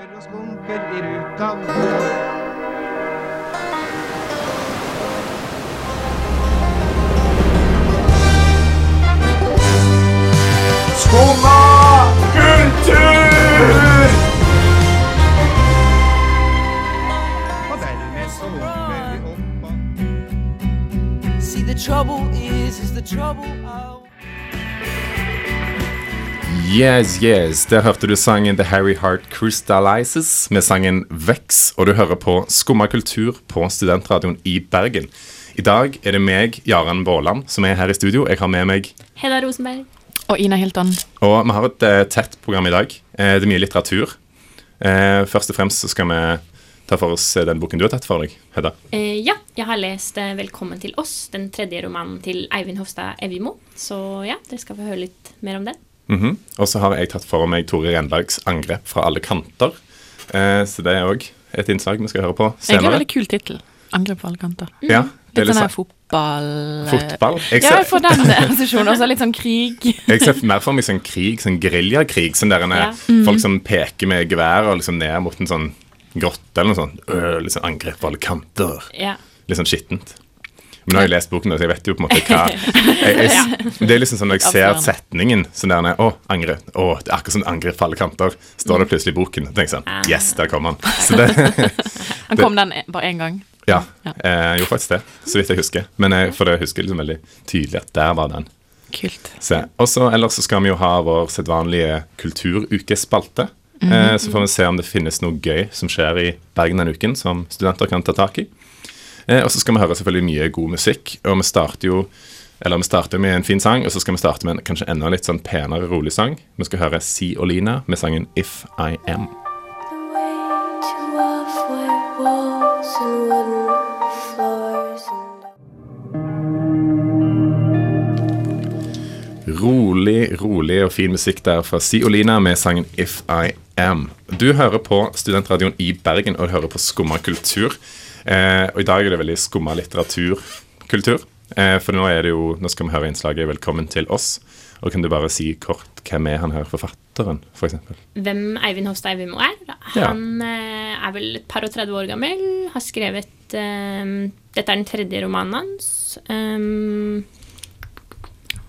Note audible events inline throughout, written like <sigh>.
Humper og skumper i ruta. Skumma kultur! Og dermed så vi opp See, the trouble is, is the trouble Yes, yes. Der hørte du sangen The Harry Heart Crystallizes med sangen Vex, og du hører på Skumma kultur på Studentradioen i Bergen. I dag er det meg, Jaren Våland, som er her i studio. Jeg har med meg Hedda Rosenberg. Og Ina Hilton. Og vi har et uh, tett program i dag. Uh, det er mye litteratur. Uh, først og fremst så skal vi ta for oss den boken du har tatt for deg, Hedda. Eh, ja, jeg har lest 'Velkommen til oss', den tredje romanen til Eivind Hofstad Evjemo. Så ja, dere skal få høre litt mer om den. Mhm. Og så har jeg tatt for meg Tore Renbergs 'Angrep fra alle kanter'. Eh, så det er òg et innslag vi skal høre på senere. Egentlig veldig kul tittel. 'Angrep fra alle kanter'. Ja, det er Litt litt sånn her sånn fotball fotball. Jeg Ja, ser, jeg får den assosiasjonen. Også litt sånn krig. <laughs> Jeg ser mer for meg sånn krig, sånn geriljakrig. Sånn der en, Ja. folk som peker med gevær og liksom ned mot en sånn grotte eller noe sånt. Øh, liksom angrep fra alle kanter. Ja. Litt sånn skittent. Men nå har jeg lest boken, så jeg vet jo på en måte hva <laughs> jeg, jeg, Det er liksom sånn når jeg ser setningen sånn der Å, angre. Å, det er akkurat som angre på alle kanter. Står det plutselig i boken. Og tenker jeg sånn Yes, der kom han. <laughs> Så det Han kom den bare én gang. Ja. Ja. Eh, jeg gjorde faktisk det, så vidt jeg husker. Men jeg, for det husker liksom veldig tydelig at der var den. Kult. Også ellers så skal vi jo ha vår sedvanlige kulturukespalte. Mm -hmm. så får vi se om det finnes noe gøy som skjer i Bergen denne uken, som studenter kan ta tak i. Eh, og så skal vi høre selvfølgelig mye god musikk, og vi starter jo eller vi starter med en fin sang, og så skal vi starte med en kanskje enda litt sånn penere, rolig sang. Vi skal høre Si og Lina med sangen If I Am. Rolig, rolig og fin musikk der fra Si og Lina med sangen If I Am. Du hører på Studentradioen i Bergen, og du hører på Skumma kultur. Eh, og i dag er det veldig skumma litteraturkultur. Eh, for nå er det jo, nå skal vi høre innslaget 'Velkommen til oss'. Og kan du bare si kort hvem er han her forfatteren, f.eks.? For Hvem Eivind Hofstad Eivimo er? Han ja. er vel et par og 30 år gammel. Har skrevet um, Dette er den tredje romanen hans. Um,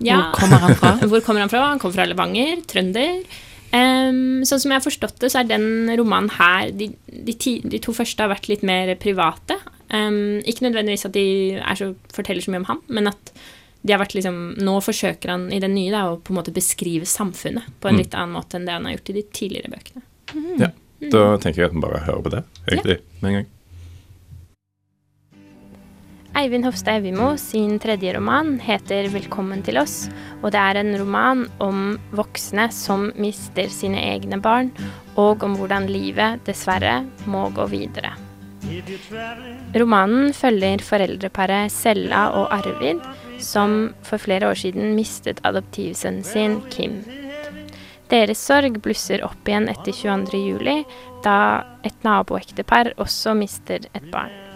ja. Hvor kommer han fra? <laughs> Hvor kommer han fra? Han kommer fra Levanger, trønder. Ehm, sånn som jeg har forstått det, så er den romanen her de, de, ti, de to første har vært litt mer private. Um, ikke nødvendigvis at de er så, forteller så mye om ham, men at de har vært liksom Nå forsøker han i den nye da, å på en måte beskrive samfunnet på en Mm. litt annen måte enn det han har gjort i de tidligere bøkene. Ja, Da tenker jeg at vi bare hører på det, egentlig, med en gang. Eivind Hofstad Evjemo sin tredje roman heter 'Velkommen til oss', og det er en roman om voksne som mister sine egne barn, og om hvordan livet dessverre må gå videre. Romanen følger foreldreparet Sella og Arvid, som for flere år siden mistet adoptivsønnen sin, Kim. Deres sorg blusser opp igjen etter 22. juli, da et naboektepar også mister et barn.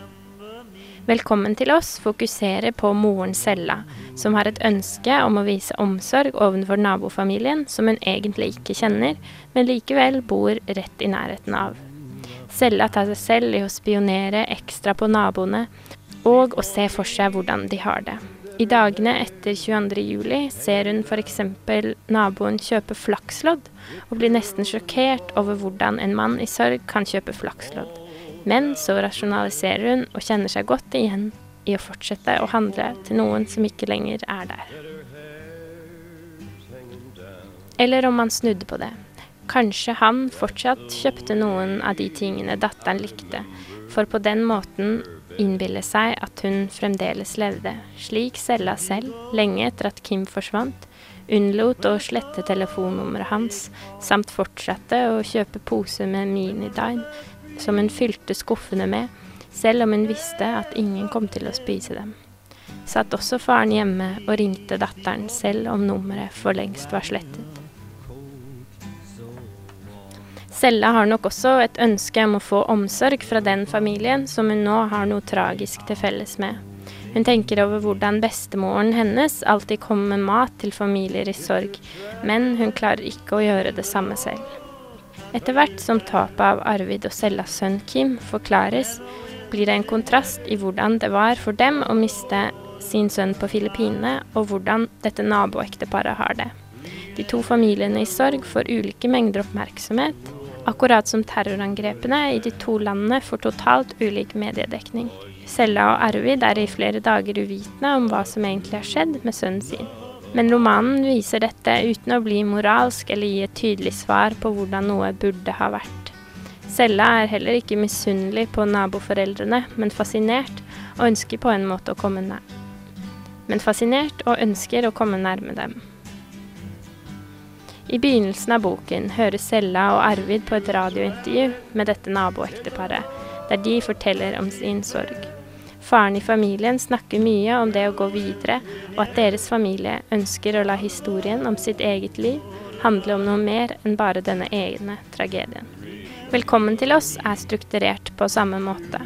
Velkommen til oss fokuserer på moren Sella, som har et ønske om å vise omsorg overfor nabofamilien som hun egentlig ikke kjenner, men likevel bor rett i nærheten av. Sella tar seg selv i å spionere ekstra på naboene og å se for seg hvordan de har det. I dagene etter 22. juli ser hun f.eks. naboen kjøpe flakslodd, og blir nesten sjokkert over hvordan en mann i sorg kan kjøpe flakslodd. Men så rasjonaliserer hun og kjenner seg godt igjen i å fortsette å handle til noen som ikke lenger er der. Eller om han snudde på det. Kanskje han fortsatt kjøpte noen av de tingene datteren likte, for på den måten innbille seg at hun fremdeles levde, slik Sella selv, lenge etter at Kim forsvant, unnlot å slette telefonnummeret hans, samt fortsatte å kjøpe pose med Minidine, som hun fylte skuffene med, selv om hun visste at ingen kom til å spise dem. Satt også faren hjemme og ringte datteren selv om nummeret for lengst var slettet. Sella har nok også et ønske om å få omsorg fra den familien som hun nå har noe tragisk til felles med. Hun tenker over hvordan bestemoren hennes alltid kommer med mat til familier i sorg, men hun klarer ikke å gjøre det samme selv. Etter hvert som tapet av Arvid og Sellas sønn Kim forklares, blir det en kontrast i hvordan det var for dem å miste sin sønn på Filippinene, og hvordan dette naboekteparet har det. De to familiene i sorg får ulike mengder oppmerksomhet, akkurat som terrorangrepene i de to landene får totalt ulik mediedekning. Sella og Arvid er i flere dager uvitende om hva som egentlig har skjedd med sønnen sin. Men romanen viser dette uten å bli moralsk eller gi et tydelig svar på hvordan noe burde ha vært. Sella er heller ikke misunnelig på naboforeldrene, men fascinert og ønsker på en måte å komme nær. Men fascinert og ønsker å komme nærme dem. I begynnelsen av boken hører Sella og Arvid på et radiointervju med dette naboekteparet, der de forteller om sin sorg. Faren i familien snakker mye om det å gå videre, og at deres familie ønsker å la historien om sitt eget liv handle om noe mer enn bare denne egne tragedien. Velkommen til oss er strukturert på samme måte.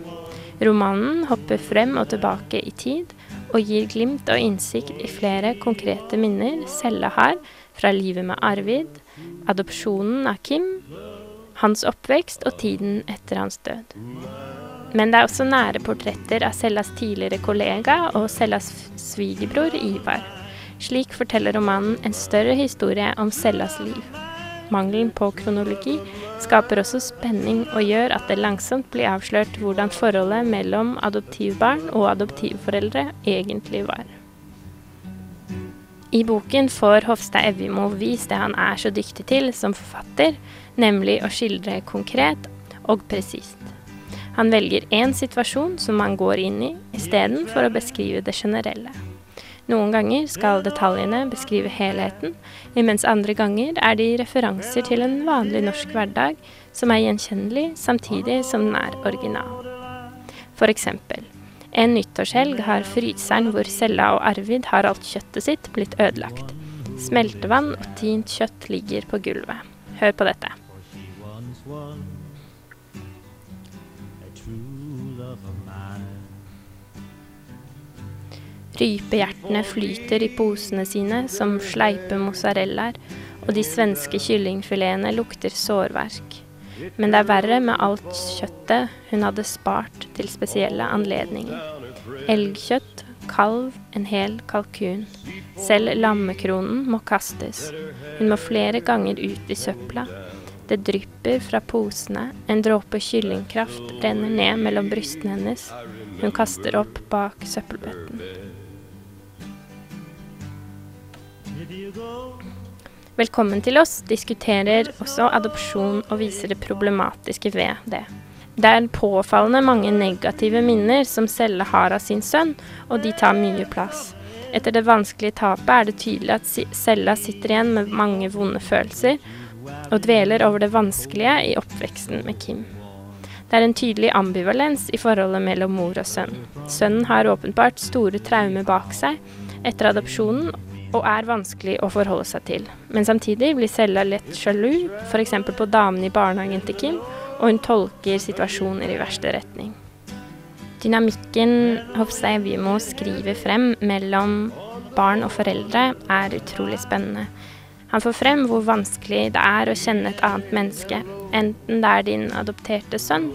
Romanen hopper frem og tilbake i tid, og gir glimt og innsikt i flere konkrete minner Selle har fra livet med Arvid, adopsjonen av Kim, hans oppvekst og tiden etter hans død. Men det er også nære portretter av Sellas tidligere kollega og Sellas svigerbror Ivar. Slik forteller romanen en større historie om Sellas liv. Mangelen på kronologi skaper også spenning og gjør at det langsomt blir avslørt hvordan forholdet mellom adoptivbarn og adoptivforeldre egentlig var. I boken får Hofstad Evjemo vist det han er så dyktig til som forfatter, nemlig å skildre konkret og presist. Han velger én situasjon som han går inn i, istedenfor å beskrive det generelle. Noen ganger skal detaljene beskrive helheten, mens andre ganger er de referanser til en vanlig norsk hverdag som er gjenkjennelig samtidig som den er original. For eksempel, en nyttårshelg har Fryseren hvor Sella og Arvid har alt kjøttet sitt blitt ødelagt. Smeltevann og tint kjøtt ligger på gulvet. Hør på dette. Rypehjertene flyter i posene sine som sleipe mozzarellaer, og de svenske kyllingfiletene lukter sårverk. Men det er verre med alt kjøttet hun hadde spart til spesielle anledninger. Elgkjøtt, kalv, en hel kalkun. Selv lammekronen må kastes. Hun må flere ganger ut i søpla. Det drypper fra posene, en dråpe kyllingkraft renner ned mellom brystene hennes. Hun kaster opp bak søppelbøtten. Velkommen til oss diskuterer også adopsjon og viser det problematiske ved det. Det er påfallende mange negative minner som Selle har av sin sønn, og de tar mye plass. Etter det vanskelige tapet er det tydelig at Sella sitter igjen med mange vonde følelser, og dveler over det vanskelige i oppveksten med Kim. Det er en tydelig ambivalens i forholdet mellom mor og sønn. Sønnen har åpenbart store traumer bak seg etter adopsjonen, og er vanskelig å forholde seg til. Men samtidig blir Sella lett sjalu, f.eks. på damene i barnehagen til Kim, og hun tolker situasjoner i verste retning. Dynamikken Hofstad Evjemo skriver frem mellom barn og foreldre, er utrolig spennende. Han får frem hvor vanskelig det er å kjenne et annet menneske, enten det er din adopterte sønn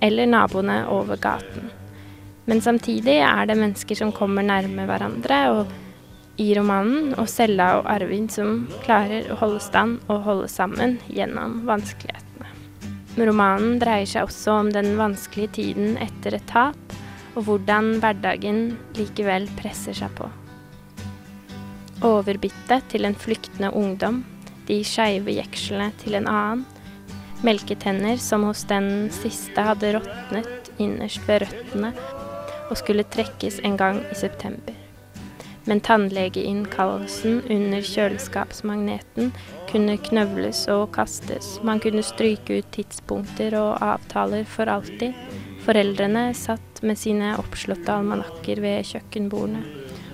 eller naboene over gaten. Men samtidig er det mennesker som kommer nærme hverandre, og i romanen, og Sella og Arvid som klarer å holde stand og holde sammen gjennom vanskelighetene. Romanen dreier seg også om den vanskelige tiden etter et tap, og hvordan hverdagen likevel presser seg på. Overbittet til en flyktende ungdom, de skeive jekslene til en annen, melketenner som hos den siste hadde råtnet innerst ved røttene og skulle trekkes en gang i september. Men tannlegeinnkallelsen under kjøleskapsmagneten kunne knøvles og kastes. Man kunne stryke ut tidspunkter og avtaler for alltid. Foreldrene satt med sine oppslåtte almanakker ved kjøkkenbordene.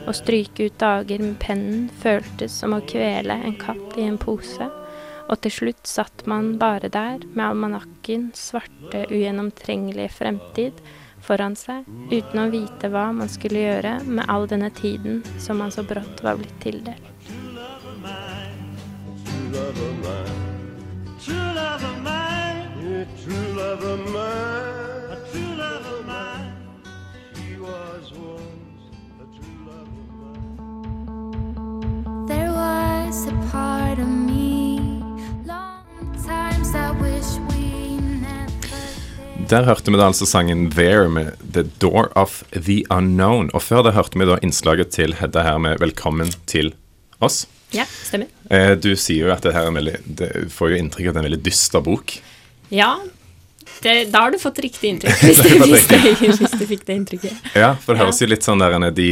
Å stryke ut dager med pennen føltes som å kvele en katt i en pose. Og til slutt satt man bare der med almanakken, svarte, ugjennomtrengelige fremtid, foran seg, uten å vite hva man skulle gjøre med all denne tiden som man så brått var blitt tildelt. true love of mine. A true love of mine. She was once Der hørte vi da altså sangen 'There' med 'The Door of the Unknown'. Og før det hørte vi da innslaget til Hedda her med 'Velkommen til oss'. Ja, stemmer. Eh, du sier jo at det her er en veldig det får jo inntrykk av at det er en veldig dyster bok. Ja, det, da har du fått riktig inntrykk, <laughs> hvis du, hvis du, hvis du fikk det inntrykket. Ja, for det høres jo litt sånn der enn de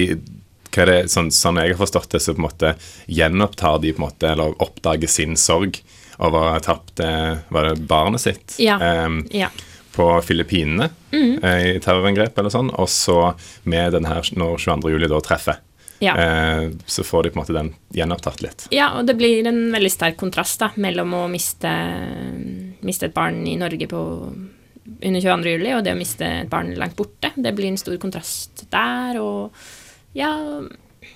hva det, sånn, sånn jeg har forstått det, så på en måte gjenopptar de på en måte, eller oppdager sin sorg over å ha tapt eh, var det barnet sitt Ja. um, Ja. På Filippinene mm. eh, i terrorangrep eller sånn, og så med den her når 22. juli da treffer, Ja. eh, så får de på en måte den gjenopptatt litt. Ja, og det blir en veldig sterk kontrast da, mellom å miste, miste et barn i Norge på, under 22. juli og det å miste et barn langt borte. Det blir en stor kontrast der, og ja,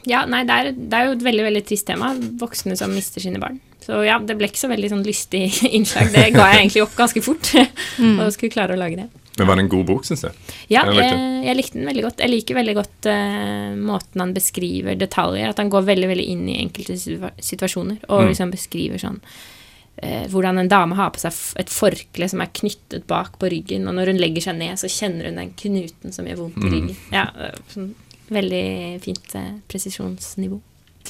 ja nei, det er, det er jo et veldig, veldig trist tema, voksne som mister sine barn. Så ja, det ble ikke så veldig sånn lystig <laughs> innslag. Det ga jeg egentlig opp ganske fort, <laughs> og skulle klare å lage det. Men var det en god bok, syns du? Ja, likte du? jeg, jeg likte den veldig godt. Jeg liker veldig godt uh, måten han beskriver detaljer, at han går veldig veldig inn i enkelte situasjoner, og Mm. liksom beskriver sånn eh, hvordan en dame har på seg et forkle som er knyttet bak på ryggen, og når hun legger seg ned, så kjenner hun den knuten som gjør vondt i Mm. ryggen. Ja, eh, sånn veldig fint eh, presisjonsnivå.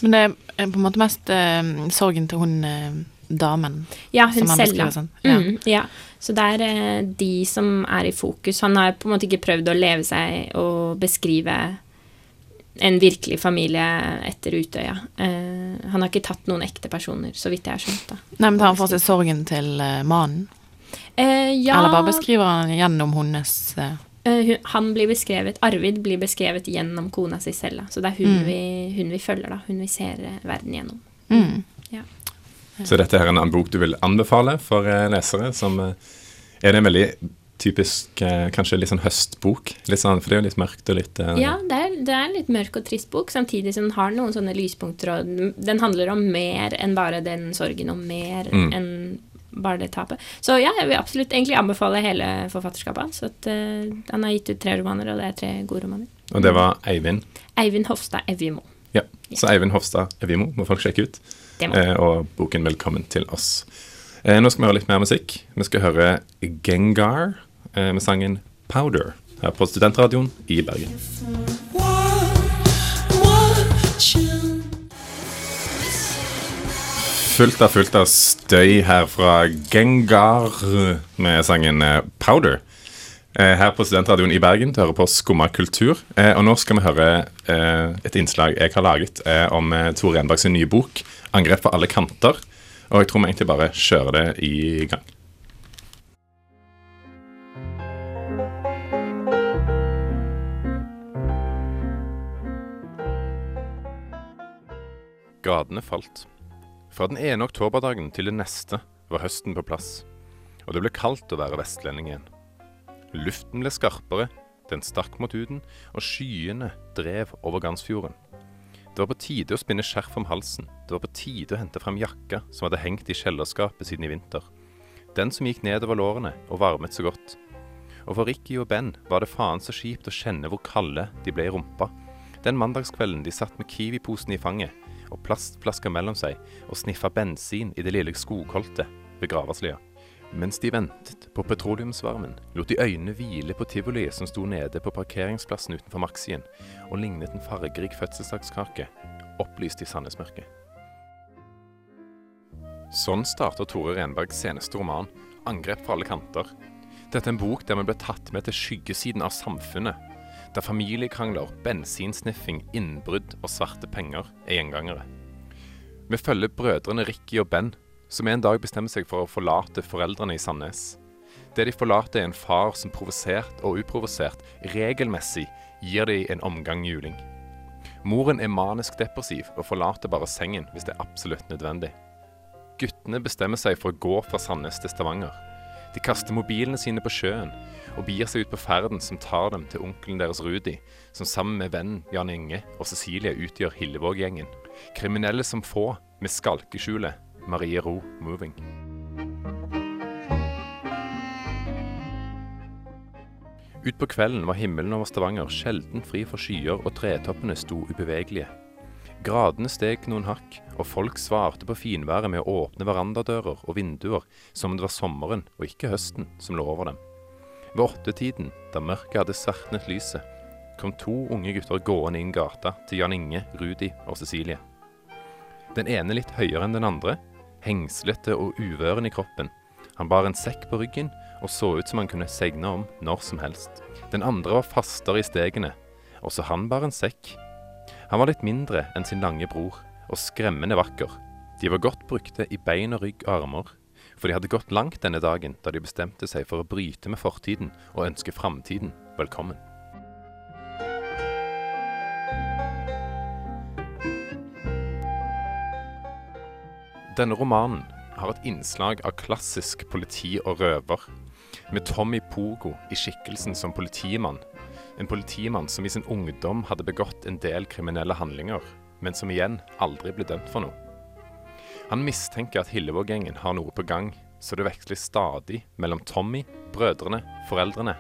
Men det er på en måte mest eh, sorgen til hun eh, damen Ja, hun som han beskriver sånn. Ja. Mm, ja. Så det er eh, de som er i fokus. Han har på en måte ikke prøvd å leve seg og beskrive en virkelig familie etter Utøya. Eh, han har ikke tatt noen ekte personer, så vidt jeg har skjønt. da. Nei, men tar han for seg sorgen til eh, mannen? Eh, ja, Eller bare beskriver han gjennom hennes han blir beskrevet, Arvid blir beskrevet gjennom kona si Selda. Så det er hun, Mm. vi, hun vi følger, da. Hun vi ser eh, verden gjennom. mm. Ja. Så dette her er en bok du vil anbefale for eh, lesere? som eh, Er det en veldig typisk eh, kanskje litt sånn høstbok? Litt sånn, for det er jo litt mørkt og litt eh, Ja, det er, det er en litt mørk og trist bok, samtidig som den har noen sånne lyspunkter. Og den- den handler om mer enn bare den sorgen, og mer Mm. enn bare det tapet. Så ja, jeg vil absolutt egentlig anbefale hele forfatterskapet hans. at, eh, han har gitt ut tre romaner, og det er tre gode romaner. Og det var Eivind. Eivind Hofstad Evjemo. Ja. Så Eivind Hofstad Evimo må folk sjekke ut. Eh, og boken 'Velkommen til oss'. Eh, nå skal vi høre litt mer musikk. Vi skal høre Gengar eh, med sangen 'Powder' her på Studentradioen i Bergen. Fullt av fullt av støy her fra Gengar med sangen eh, 'Powder'. Eh, Her på Studentradioen i Bergen. Du hører på Skumma kultur. Eh, Og nå skal vi høre et innslag jeg har laget om Tore Renbergs nye bok 'Angrep på alle kanter'. Og jeg tror vi egentlig bare kjører det i gang. Gatene falt. Fra den ene oktoberdagen til den neste var høsten på plass, og det ble kaldt å være vestlending igjen. Luften ble skarpere, den stakk mot huden, og skyene drev over Gansfjorden. Det var på tide å spinne skjerf om halsen, det var på tide å hente frem jakka som hadde hengt i kjellerskapet siden i vinter. Den som gikk nedover lårene og varmet så godt. Og for Ricky og Ben var det faen så kjipt å kjenne hvor kalde de ble i rumpa. Den mandagskvelden de satt med Kiwi-posen i fanget og plastflasker mellom seg og sniffa bensin i det lille skogholtet ved Graverslia. Mens de ventet på petroleumsvarmen, lot de øynene hvile på tivoliet som sto nede på parkeringsplassen utenfor Maxien, og lignet en fargerik fødselsdagskake, opplyst i Sandnesmørket. Sånn starter Tore Renbergs seneste roman, 'Angrep fra alle kanter'. Dette er en bok der vi blir tatt med til skyggesiden av samfunnet, der familiekrangler, bensinsniffing, innbrudd og svarte penger er gjengangere. Vi følger brødrene Ricky og Ben, som en dag bestemmer seg for å forlate foreldrene i Sandnes. Det de forlater, er en far som provosert og uprovosert regelmessig gir de en omgang juling. Moren er manisk depressiv og forlater bare sengen hvis det er absolutt nødvendig. Guttene bestemmer seg for å gå fra Sandnes til Stavanger. De kaster mobilene sine på sjøen og begir seg ut på ferden som tar dem til onkelen deres Rudi, som sammen med vennen Jan Inge og Cecilie utgjør Hillevåg-gjengen. Kriminelle som få, med skalkeskjulet Marie Ro Moving. Utpå kvelden var himmelen over Stavanger sjelden fri for skyer, og tretoppene sto ubevegelige. Gradene steg noen hakk, og folk svarte på finværet med å åpne verandadører og vinduer som om det var sommeren og ikke høsten som lå over dem. Ved åttetiden, da mørket hadde svartnet lyset, kom to unge gutter gående inn gata til Jan Inge, Rudi og Cecilie. Den ene litt høyere enn den andre, hengslete og uvøren i kroppen. Han bar en sekk på ryggen og så ut som han kunne segne om når som helst. Den andre var fastere i stegene. Også han bar en sekk. Han var litt mindre enn sin lange bror, og skremmende vakker. De var godt brukte i bein og rygg og armer, for de hadde gått langt denne dagen da de bestemte seg for å bryte med fortiden og ønske framtiden velkommen. Denne romanen har et innslag av klassisk politi og røver, med Tommy Pogo i skikkelsen som politimann. En politimann som i sin ungdom hadde begått en del kriminelle handlinger, men som igjen aldri ble dømt for noe. Han mistenker at Hillevåg-gjengen har noe på gang, så det veksler stadig mellom Tommy, brødrene, foreldrene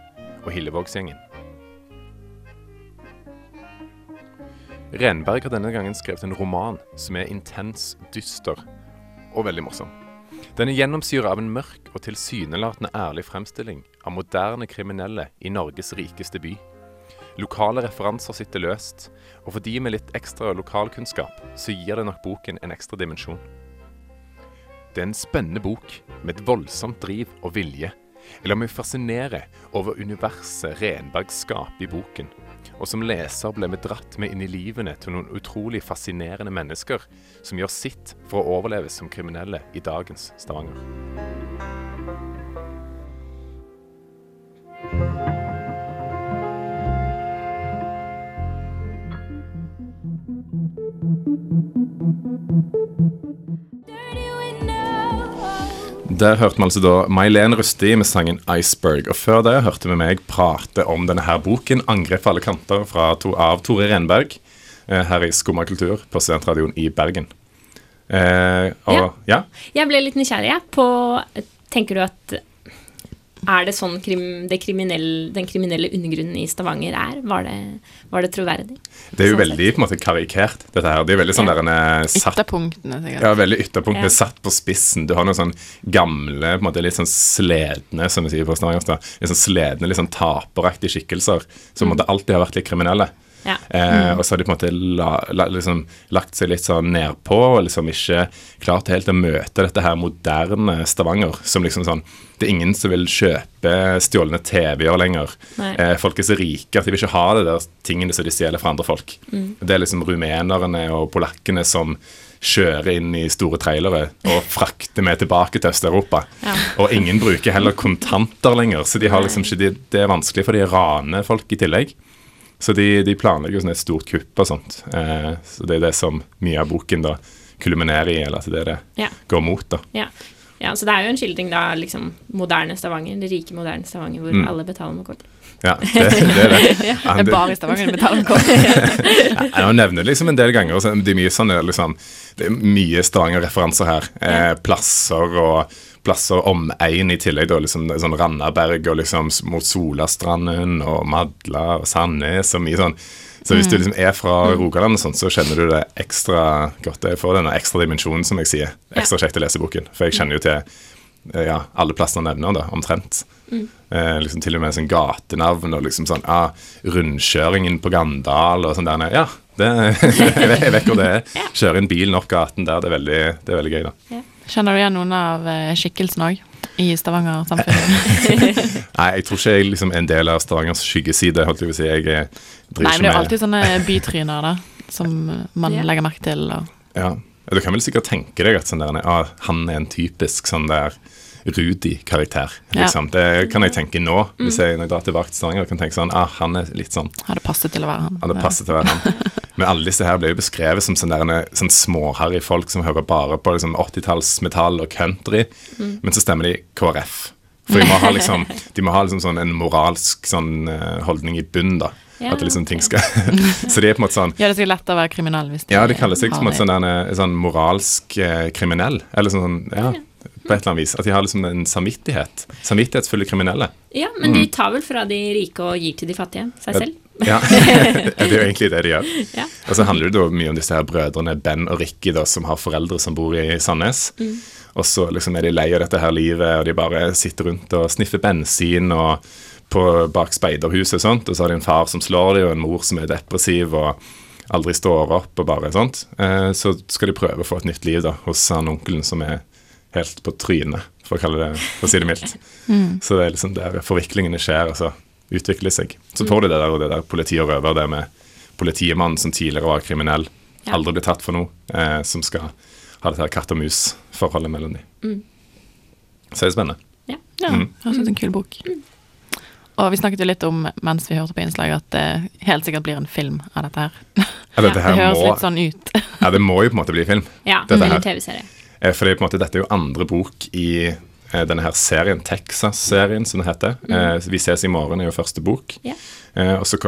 og Hillevågsgjengen. Renberg har denne gangen skrevet en roman som er intens, dyster og veldig morsom. Den er gjennomsyra av en mørk og tilsynelatende ærlig fremstilling av moderne kriminelle i Norges rikeste by. Lokale referanser sitter løst, og for de med litt ekstra lokalkunnskap, så gir det nok boken en ekstra dimensjon. Det er en spennende bok med et voldsomt driv og vilje. Jeg lar meg fascinere over universet Renberg skaper i boken. Og som leser ble vi dratt med inn i livene til noen utrolig fascinerende mennesker som gjør sitt for å overleve som kriminelle i dagens Stavanger. Der hørte vi altså da May-Len Rusti med sangen 'Iceberg'. Og før det hørte vi meg prate om denne her boken, 'Angrep alle kanter', fra to, av Tore Renberg, eh, her i Skumma kultur på Studentradioen i Bergen. Eh, og, ja. Jeg ble litt nysgjerrig på Tenker du at er det sånn krim, det kriminelle, den kriminelle undergrunnen i Stavanger er? Var det, var det troverdig? Det er jo Sånn veldig på en måte karikert, dette her. Det er veldig sånn Ja. der en er satt Ytterpunktene, sikkert. Ja, veldig ytterpunktene Ja. satt på spissen. Du har noen sånn gamle, på en måte litt sånn sledne, som vi sier på Stavanger, Litt sånn sledne, litt sånn taperaktige skikkelser som mm. alltid har vært litt kriminelle. Ja. Eh, og så har de på en måte la, la, liksom, lagt seg litt sånn nedpå og liksom ikke klart helt å møte dette her moderne Stavanger. Som liksom sånn Det er ingen som vil kjøpe stjålne TV-er lenger. Eh, folk er så rike at de vil ikke ha det der tingene som de stjeler fra andre folk. Det er liksom rumenerne og polakkene som kjører inn i store trailere og frakter med tilbake til Øst-Europa. Ja. Og ingen bruker heller kontanter lenger, så de har liksom ikke, de, det er vanskelig for de raner folk i tillegg. Så de, de planlegger jo sånn et stort kupp og sånt. Eh, så det er det som mye av boken da kulminerer i, eller at det er det Ja. går mot. da. Ja. ja, så det er jo en skildring da, liksom moderne Stavanger, det rike moderne Stavanger, hvor Mm. alle betaler med kort. Ja, det, det er det. <laughs> Det er bare i Stavanger de betaler med kort. <laughs> Ja, jeg nevner det liksom en del ganger. og så Det er mye sånn, liksom, det er mye Stavanger-referanser her. Eh, plasser og plasser omegn i tillegg. da, liksom Sånn Randaberg og liksom mot Solastranden og Madla og Sandnes og mye sånn. Så hvis du liksom er fra Rogaland, og sånt, så kjenner du det ekstra godt. Jeg får denne ekstra dimensjonen, som jeg sier. Ekstra kjekt å lese boken. For jeg kjenner jo til eh, ja, alle plassene han nevner, da, omtrent. Eh, liksom Til og med sånn gatenavn og liksom sånn ah, Rundkjøringen på Gandal og sånn der. Ja, det, <laughs> jeg vet hvor det er. Kjøre inn bilen opp gaten der. Det er veldig, det er veldig gøy, da. Kjenner du igjen noen av eh, skikkelsene òg? I Stavanger-samfunnet? <laughs> Nei, jeg tror ikke jeg liksom er en del av Stavangers skyggeside. holdt jeg vil å si. Jeg driver ikke med Nei, men det er jo alltid sånne bytryner, da. Som man yeah. legger merke til. Og Ja. Ja, Du kan vel sikkert tenke deg at sånn der, ah, han er en typisk sånn der Rudi-karakter. Ja. Liksom. Det kan jeg tenke nå, hvis jeg når jeg drar tilbake til Stavanger. kan tenke sånn, ah, Han er litt sånn hadde passet til å være han. Har det passet til å være han. <laughs> Men alle disse her ble jo beskrevet som sånne, sånn småharry folk som hører bare på liksom 80-tallsmetall og country, men så stemmer de KrF. For de må ha liksom, de må ha liksom sånn en moralsk sånn, eh, holdning i bunnen, da. Ja, At det liksom ting skal <laughs> Så de er på en måte sånn Ja, det er lett å være kriminell hvis de Ja, de kaller seg på en det. sånn, der, sånn moralsk eh, kriminell. Eller sånn, ja, På et eller annet vis. At de har liksom en samvittighet. Samvittighetsfulle kriminelle. Ja, men de tar vel fra de rike og gir til de fattige. Seg selv. <laughs> Ja, Det er jo egentlig det de gjør. Ja. Og så handler det jo mye om disse her brødrene Ben og Ricky, da, som har foreldre som bor i Sandnes. Og så liksom er de lei av dette her livet, og de bare sitter rundt og sniffer bensin og på, bak speiderhuset og sånt. Og så har de en far som slår dem, og en mor som er depressiv og aldri står opp og bare sånt. Eh, så skal de prøve å få et nytt liv da, hos han onkelen som er helt på trynet, for å, kalle det, for å si det mildt. Så det er liksom der forviklingene skjer, og så utvikler seg. Så får du det der og det der politi og røver, det med politimannen som tidligere var kriminell, Ja. aldri ble tatt for noe, eh, som skal ha dette her katt og mus-forholdet mellom dem. Så det er spennende. Ja. Ja, Mm. høres ut som en kul bok. Og vi snakket jo litt om mens vi hørte på innslaget, at det helt sikkert blir en film av dette her. Ja, dette <laughs> Det høres må, litt sånn ut. ja, det må jo på en måte bli film. Ja, Dette her. TV-serie. Eh, For er på en måte, dette er jo andre bok i denne her serien, Texas-serien, som det heter. Mm. Vi ses i morgen er jo første bok. Ja. Eh, og så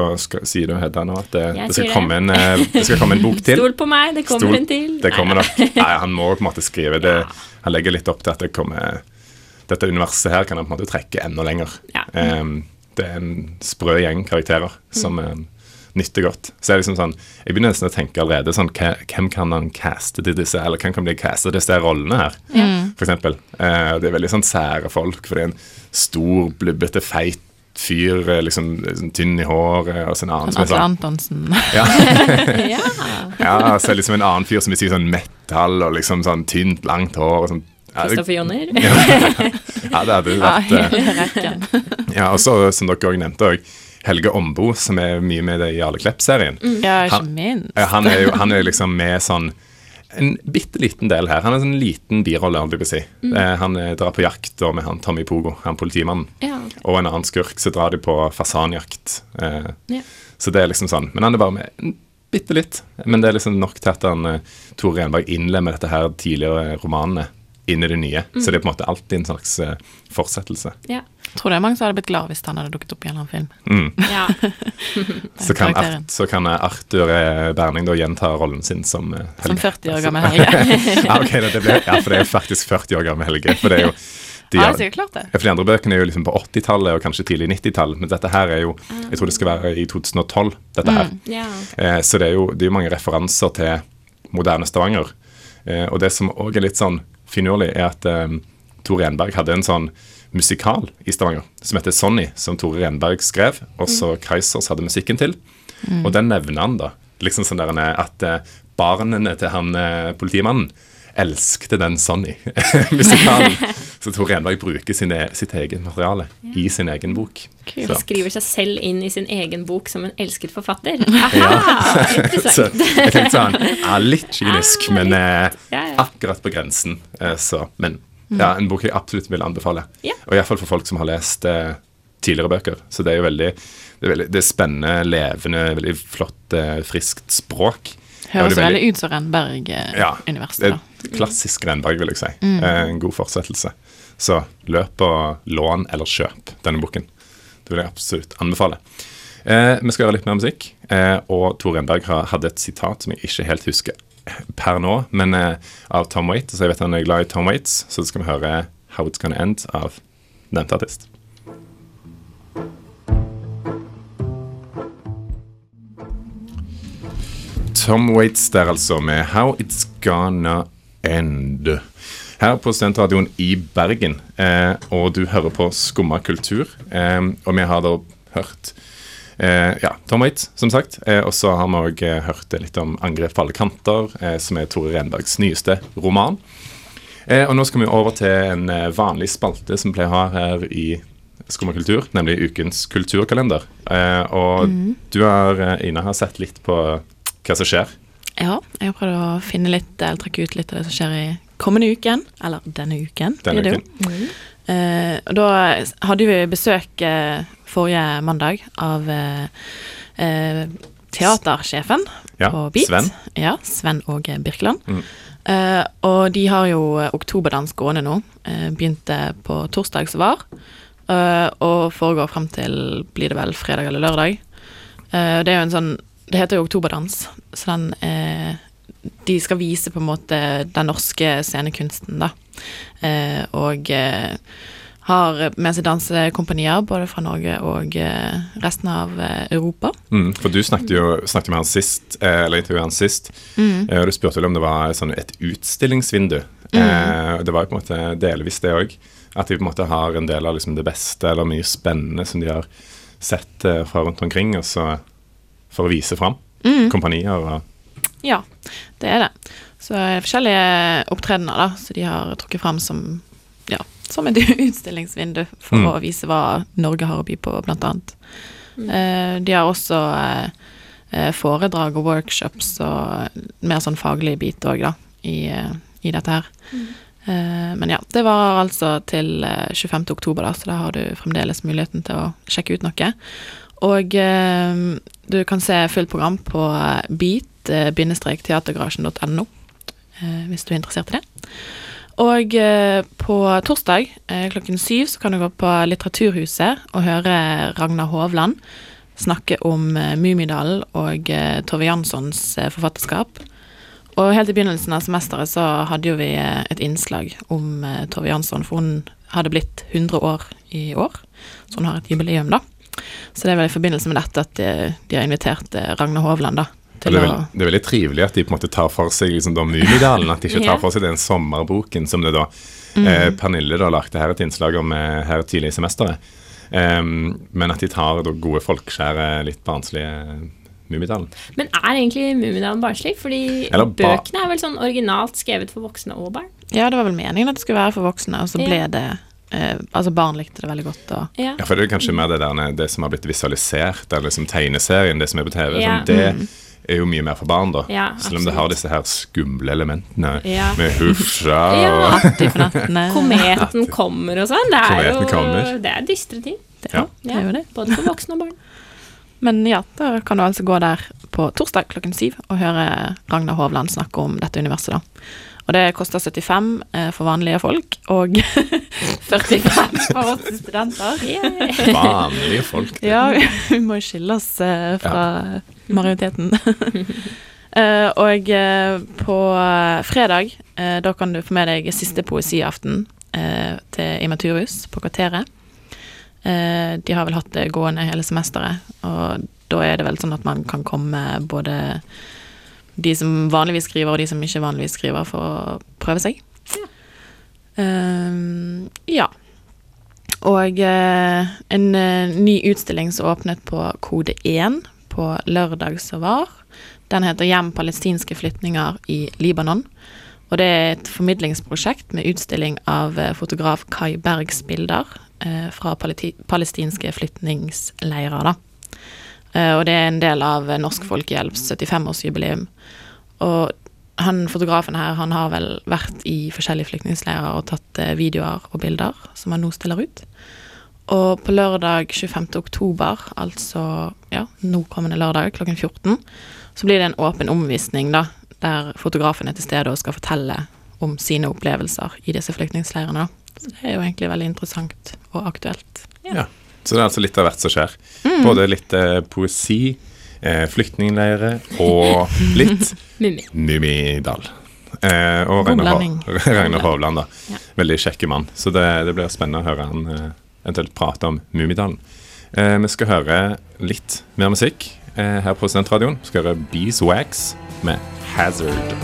sier du, Hedda, nå at det, det, skal en, eh, det skal komme en bok til? <laughs> Stol på meg, det kommer Stol- en til. Det kommer nok. Nei, han må på en måte skrive det. Han legger litt opp til at det kommer Dette universet her kan han på en måte trekke enda lenger. Ja. Em, det er en sprø gjeng karakterer som eh, nytter godt. Så jeg, liksom sånn Jeg begynner nesten å tenke allerede sånn Hvem kan han caste til disse Eller hvem kan bli castet til disse rollene her, for eksempel. Eh, det er veldig sånn sære folk, for det er en stor, blubbete, feit fyr, eh, liksom liksom tynn i håret, og så en annen Sånn Atle sånn Antonsen. ja. <laughs> Ja. Ja, så er det liksom en annen fyr som vil si sånn metal og liksom sånn tynt, langt hår og sånn. Kristoffer Joner. <laughs> ja, det hadde vært eh. Ja, og så, som dere òg nevnte òg, Helge Ombo, som er mye med i Jarle Klepp-serien. Ja, ikke minst. Han, Han er jo han er <laughs> liksom med sånn en bitte liten del her. Han er en sånn liten birolle, jeg på si. Mm. Han eh, drar på jakt da med han Tommy Pogo, han politimannen, Ja, okay. og en annen skurk, så drar de på fasanjakt. Eh, Ja. Så det er liksom sånn. Men han er bare med bitte litt. Men det er liksom nok til at han eh, Tore Renberg innlemmer dette her tidligere romanene inn i det nye. Så det er på en måte alltid en slags uh, fortsettelse. Ja. Tror det er mange som hadde blitt glad hvis han hadde dukket opp i en eller annen film. Mm. <laughs> ja. <laughs> Så, kan. Art, så kan eh, Arthur eh, Berning da gjenta rollen sin som eh, Som 40 år gammel Helge. <laughs> ja, okay, det, det ble, ja, for det er faktisk 40 år gammel Helge. For det er jo de, Ja, det er klart det. For de andre bøkene er jo liksom på 80-tallet og kanskje tidlig 90-tall, men dette her er jo Jeg tror det skal være i 2012, dette her. ja. Eh, så det er jo det er mange referanser til moderne Stavanger. Eh, og det som òg er litt sånn finurlig, er at eh, Tore Renberg hadde en sånn musikal i Stavanger som heter Sonny, som Tore Renberg skrev, og så Kreisers hadde musikken til. Og den nevner han da. Liksom sånn der at eh, barnene til han eh, politimannen elskte den Sonny-musikalen. <laughs> så Tor Renberg bruker sine, sitt eget materiale i sin egen bok. Han Så- skriver seg selv inn i sin egen bok som en elsket forfatter. <laughs> Aha, Så jeg tenkte sånn ja, Litt kynisk, Ah, men litt. Ja, ja. akkurat på grensen. Eh, så, men ja, en bok jeg absolutt vil anbefale. Ja. Og iallfall for folk som har lest eh, tidligere bøker. Så det er jo veldig det er, veldig, det er spennende, levende, veldig flott, eh, friskt språk. Høres veldig- veldig ut som Renberg-universet. Ja, et klassisk Renberg, vil jeg si. Eh, En god fortsettelse. Så løp og lån eller kjøp denne boken. Det vil jeg absolutt anbefale. Eh, vi skal høre litt mer musikk. Eh, og Tor Renberg hadde et sitat som jeg ikke helt husker per nå, men eh, av Tom Waite. Så jeg vet han er glad i Tom Waits, så skal vi høre How It's Gonna End av nevnte artist. Tom Waits der altså med How It's Gonna End. Her på Studentradioen i Bergen, eh, og du hører på Skumma kultur. Eh, og vi har da hørt eh, ja, Tom Waits, som sagt. Eh, og så har vi òg eh, hørt litt om 'Angrep på alle kanter', eh, som er Tore Renbergs nyeste roman. Eh, og nå skal vi over til en vanlig spalte som vi pleier å ha her i Skumma kultur, nemlig ukens kulturkalender. Eh, og du har, Ina, har sett litt på hva som skjer. Ja, jeg har prøvd å finne litt, eller trekke ut litt av det som skjer i kommende uken. Eller denne uken. Denne jo. Eh, og da hadde vi besøk uh, forrige mandag av uh, teatersjefen Ja, på Beat. Sven. Ja, Sven Åge Birkeland. Mm. Og de har jo Oktoberdans gående nå. Begynte på torsdag som var, og foregår frem til blir det vel fredag eller lørdag. Det er jo en sånn Det heter jo Oktoberdans, så den eh, de skal vise på en måte den norske scenekunsten, da. Eh, og eh, har med seg dansekompanier både fra Norge og eh, resten av eh, Europa. Mm, for du snakket jo snakket med han sist, eh, eller intervjuet han sist, Mm. eh, og du spurte vel om det var sånn et utstillingsvindu. Eh, og det var jo på en måte delvis det òg. At de på en måte har en del av liksom det beste eller mye spennende som de har sett fra rundt omkring, og så for å vise fram. Kompanier og Ja, det er det. Så er det forskjellige opptredener da, så de har trukket fram som, ja, som et <laughs> utstillingsvindu for Mm. å vise hva Norge har å by på, blant annet. Eh, de har også eh, eh, foredrag og workshops og mer sånn faglig bit òg, da, i, eh, i dette her. Eh, men ja, det var altså til eh, 25. oktober, da, så da har du fremdeles muligheten til å sjekke ut noe. Og eh, du kan se fullt program på beat-teatergarasjen.no eh, hvis du er interessert i det. Og eh, på torsdag eh, klokken syv så kan du gå på Litteraturhuset og høre Ragnar Hovland snakke om eh, Mummidalen og eh, Tove Janssons eh, forfatterskap. Og helt i begynnelsen av semesteret så hadde jo vi eh, et innslag om eh, Tove Jansson, for hun hadde blitt 100 år i år, så hun har et jubileum, da. Så det er vel i forbindelse med dette at de, de har invitert eh, Ragnar Hovland, da. Og det, er vel, det er veldig trivelig at de på en måte tar for seg liksom da Mummidalen. At de ikke tar for seg den sommerboken som det da eh, Pernille da lagde her et innslag om eh, her tidlig i semesteret. Um, men at de tar da gode folkeskjære, litt barnslige Mummidalen. Men er egentlig Mummidalen barnslig? Fordi ba- bøkene er vel sånn originalt skrevet for voksne og barn? Ja, det var vel meningen at det skulle være for voksne, og så Ja. ble det eh, Altså, barn likte det veldig godt, og Ja. Ja, for det er kanskje mer det der det som har blitt visualisert, eller liksom tegneserien, det som er på TV. Ja. Sånn, det er jo mye mer for barn, da. Ja, Selv om det har disse her skumle elementene Ja. med hufsa <laughs> Ja. og. <laughs> Kometen kommer og sånn. Det er Kometen jo kommer. det er dystre ting. Ja, det er jo det. Både for voksne og barn. <laughs> Men ja, da kan du altså gå der på torsdag klokken syv og høre Ragnar Hovland snakke om dette universet, da. Og det koster 75 eh, for vanlige folk, og <laughs> 45 for oss studenter. vanlige folk. det. Ja, vi må jo skille oss eh, fra majoriteten. <laughs> Eh, og på fredag, eh, da kan du få med deg siste poesiaften eh, til Imaturhus på Kvarteret. Eh, de har vel hatt det gående hele semesteret, og da er det vel sånn at man kan komme både de som vanligvis skriver, og de som ikke vanligvis skriver, for å prøve seg. Eh, ja. Og uh, en uh, ny utstilling som åpnet på Kode 1 på lørdag som var. Den heter 'Hjem palestinske flyktninger i Libanon'. Og det er et formidlingsprosjekt med utstilling av eh, fotograf Kai Bergs bilder eh, fra palestinske flyktningleirer. Og det er en del av eh, Norsk Folkehjelps 75-årsjubileum. Og han fotografen her, han har vel vært i forskjellige flyktningleirer og tatt eh, videoer og bilder som han nå stiller ut. Og på lørdag 25. oktober, altså ja, nå kommende lørdag klokken 14, så blir det en åpen omvisning, da, der fotografen er til stede og skal fortelle om sine opplevelser i disse flyktningleirene. da. Så det er jo egentlig veldig interessant og aktuelt. Ja. Så det er altså litt av hvert som skjer. Mm. Både litt eh, poesi, eh, flyktningleirer og litt <laughs> Mummi. Mummidal. Eh, og <laughs> Ragnar. Hovland, da. Ja. Veldig kjekke mann. Så det, det blir spennende å høre han eh, eventuelt prate om Mummidalen. Eh, vi skal høre litt mer musikk eh, her på Studentradioen. Vi skal høre Beeswax med Hazard.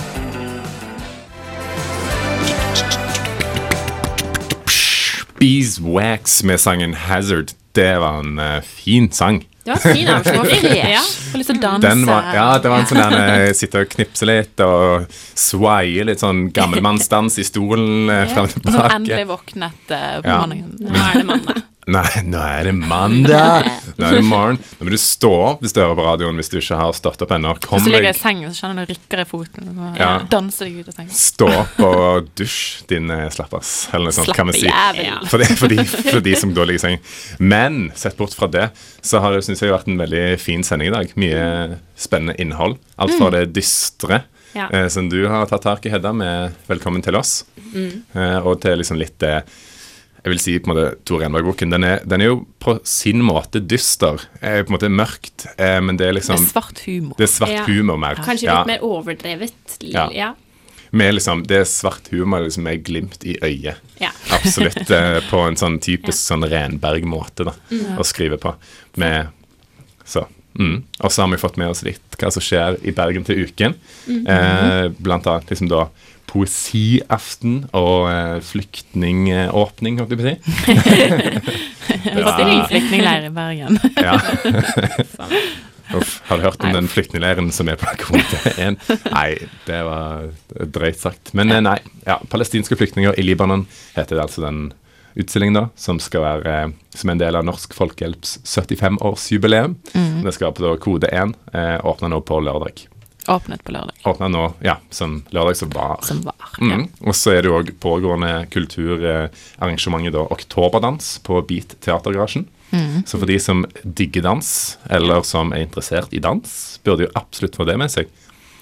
Beeswax med sangen Hazard. Det var en uh, fin sang. Det var en fin avslutning. <laughs> ja. Lyst til å danse. Var, ja, det var en sånn der eh, sitte og knipse litt og swaie litt sånn gammelmannsdans i stolen eh, frem og Sånn tilbake. endelig våknet uh, på Ja. morgenen. Nå er det mandag. Nei, nå er det mandag! Nå er det morgen. Nå må du stå opp hvis du hører på radioen hvis du ikke har stått opp ennå. Kom Hvis du ligger i sengen, så kjenner du rykker i foten. Og Ja. danser deg ut av sengen. stå opp og dusj, din eh, slappers. Eller noe sånt, kan vi si. Ja. For, det, for, de, for de som da ligger i sengen. Men sett bort fra det, så har det synes jeg vært en veldig fin sending i dag. Mye spennende innhold. Alt fra det dystre, Ja. eh, som du har tatt tak i, Hedda, med 'Velkommen til oss', eh, og til liksom litt det jeg vil si på en måte Tor Renberg-boken, den, den er jo på sin måte dyster. Er på en måte mørkt, eh, men det er Det liksom er svart humor. Det er svart Ja. humor mer. Kanskje Ja, litt mer overdrevet. Ja. Ja. med liksom, det er svart humor liksom med glimt i øyet. ja. Absolutt. eh, <laughs> på en sånn typisk sånn Renberg-måte da, Mm. å skrive på. Med, så, mm. Og så har vi fått med oss litt hva som skjer i Bergen til uken. Mm. Eh, blant annet liksom da poesiaften og eh, flyktningåpning, holdt jeg på å si. Det var- Stilling flyktningleir i Bergen. Ja. <laughs> Uff, har du hørt om den flyktningleiren som er på kvote 1? Nei, det var drøyt sagt. Men ja. nei, ja, palestinske flyktninger i Libanon heter det altså den utstillingen da, som skal være eh, som en del av Norsk Folkehjelps 75-årsjubileum. Det skal være på kode 1, eh, åpner nå på lørdag. Åpnet på lørdag. Åpnet nå, ja, som lørdag som var. Som var. Ja. Mm. Og så er det jo òg pågående kulturarrangementet da, Oktoberdans på Beat Teatergarasjen. Mm. Så for de som digger dans, eller som er interessert i dans, burde jo absolutt få det med seg.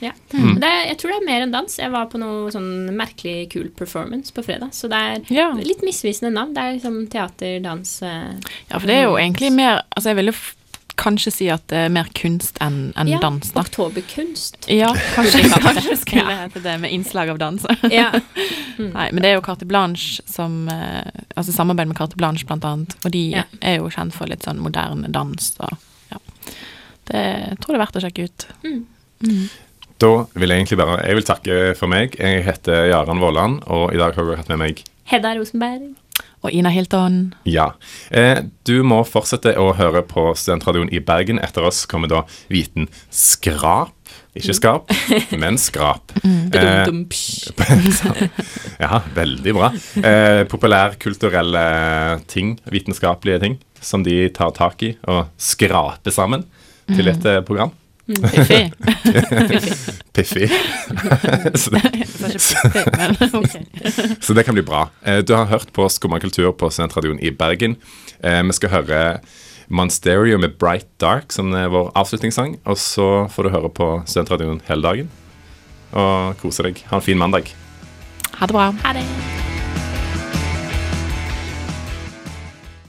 Ja. Mm. Det, jeg tror det er mer enn dans. Jeg var på noe sånn merkelig kul performance på fredag. Så det er Ja. litt misvisende navn. Det er liksom teater, dans eh, ja, for det er jo egentlig mer Altså, jeg vil jo f kanskje si at det er mer kunst enn en ja, dans, da. Oktoberkunst. Ja, kanskje, <laughs> kanskje skulle Ja. det hete det, med innslag av dans. Ja. <laughs> Nei, men det er jo Carte Blanche som eh, Altså samarbeid med Carte Blanche, blant annet. Og de Ja. er jo kjent for litt sånn moderne dans. Og, ja. Det jeg tror jeg er verdt å sjekke ut. Da vil jeg egentlig bare Jeg vil takke for meg. Jeg heter Jaran Våland, og i dag har jeg hatt med meg Hedda Rosenberg. Og Ina Hilton. Ja. Eh, du må fortsette å høre på Studentradioen i Bergen. Etter oss kommer da Viten Skrap. Ikke skarp, <laughs> men skrap. Eh, Dum, psj. <laughs> ja, veldig bra. Eh, populærkulturelle ting, vitenskapelige ting, som de tar tak i og skraper sammen til et eh, program. Piffi. Piffi. så, det, <laughs> så det kan bli bra. Eh, du har hørt på Skumma kultur på Studentradioen i Bergen. Eh, vi skal høre Monsterio med Bright Dark som er vår avslutningssang. Og så får du høre på Studentradioen hele dagen. Og kose deg. Ha en fin mandag. Ha det bra. Ha det.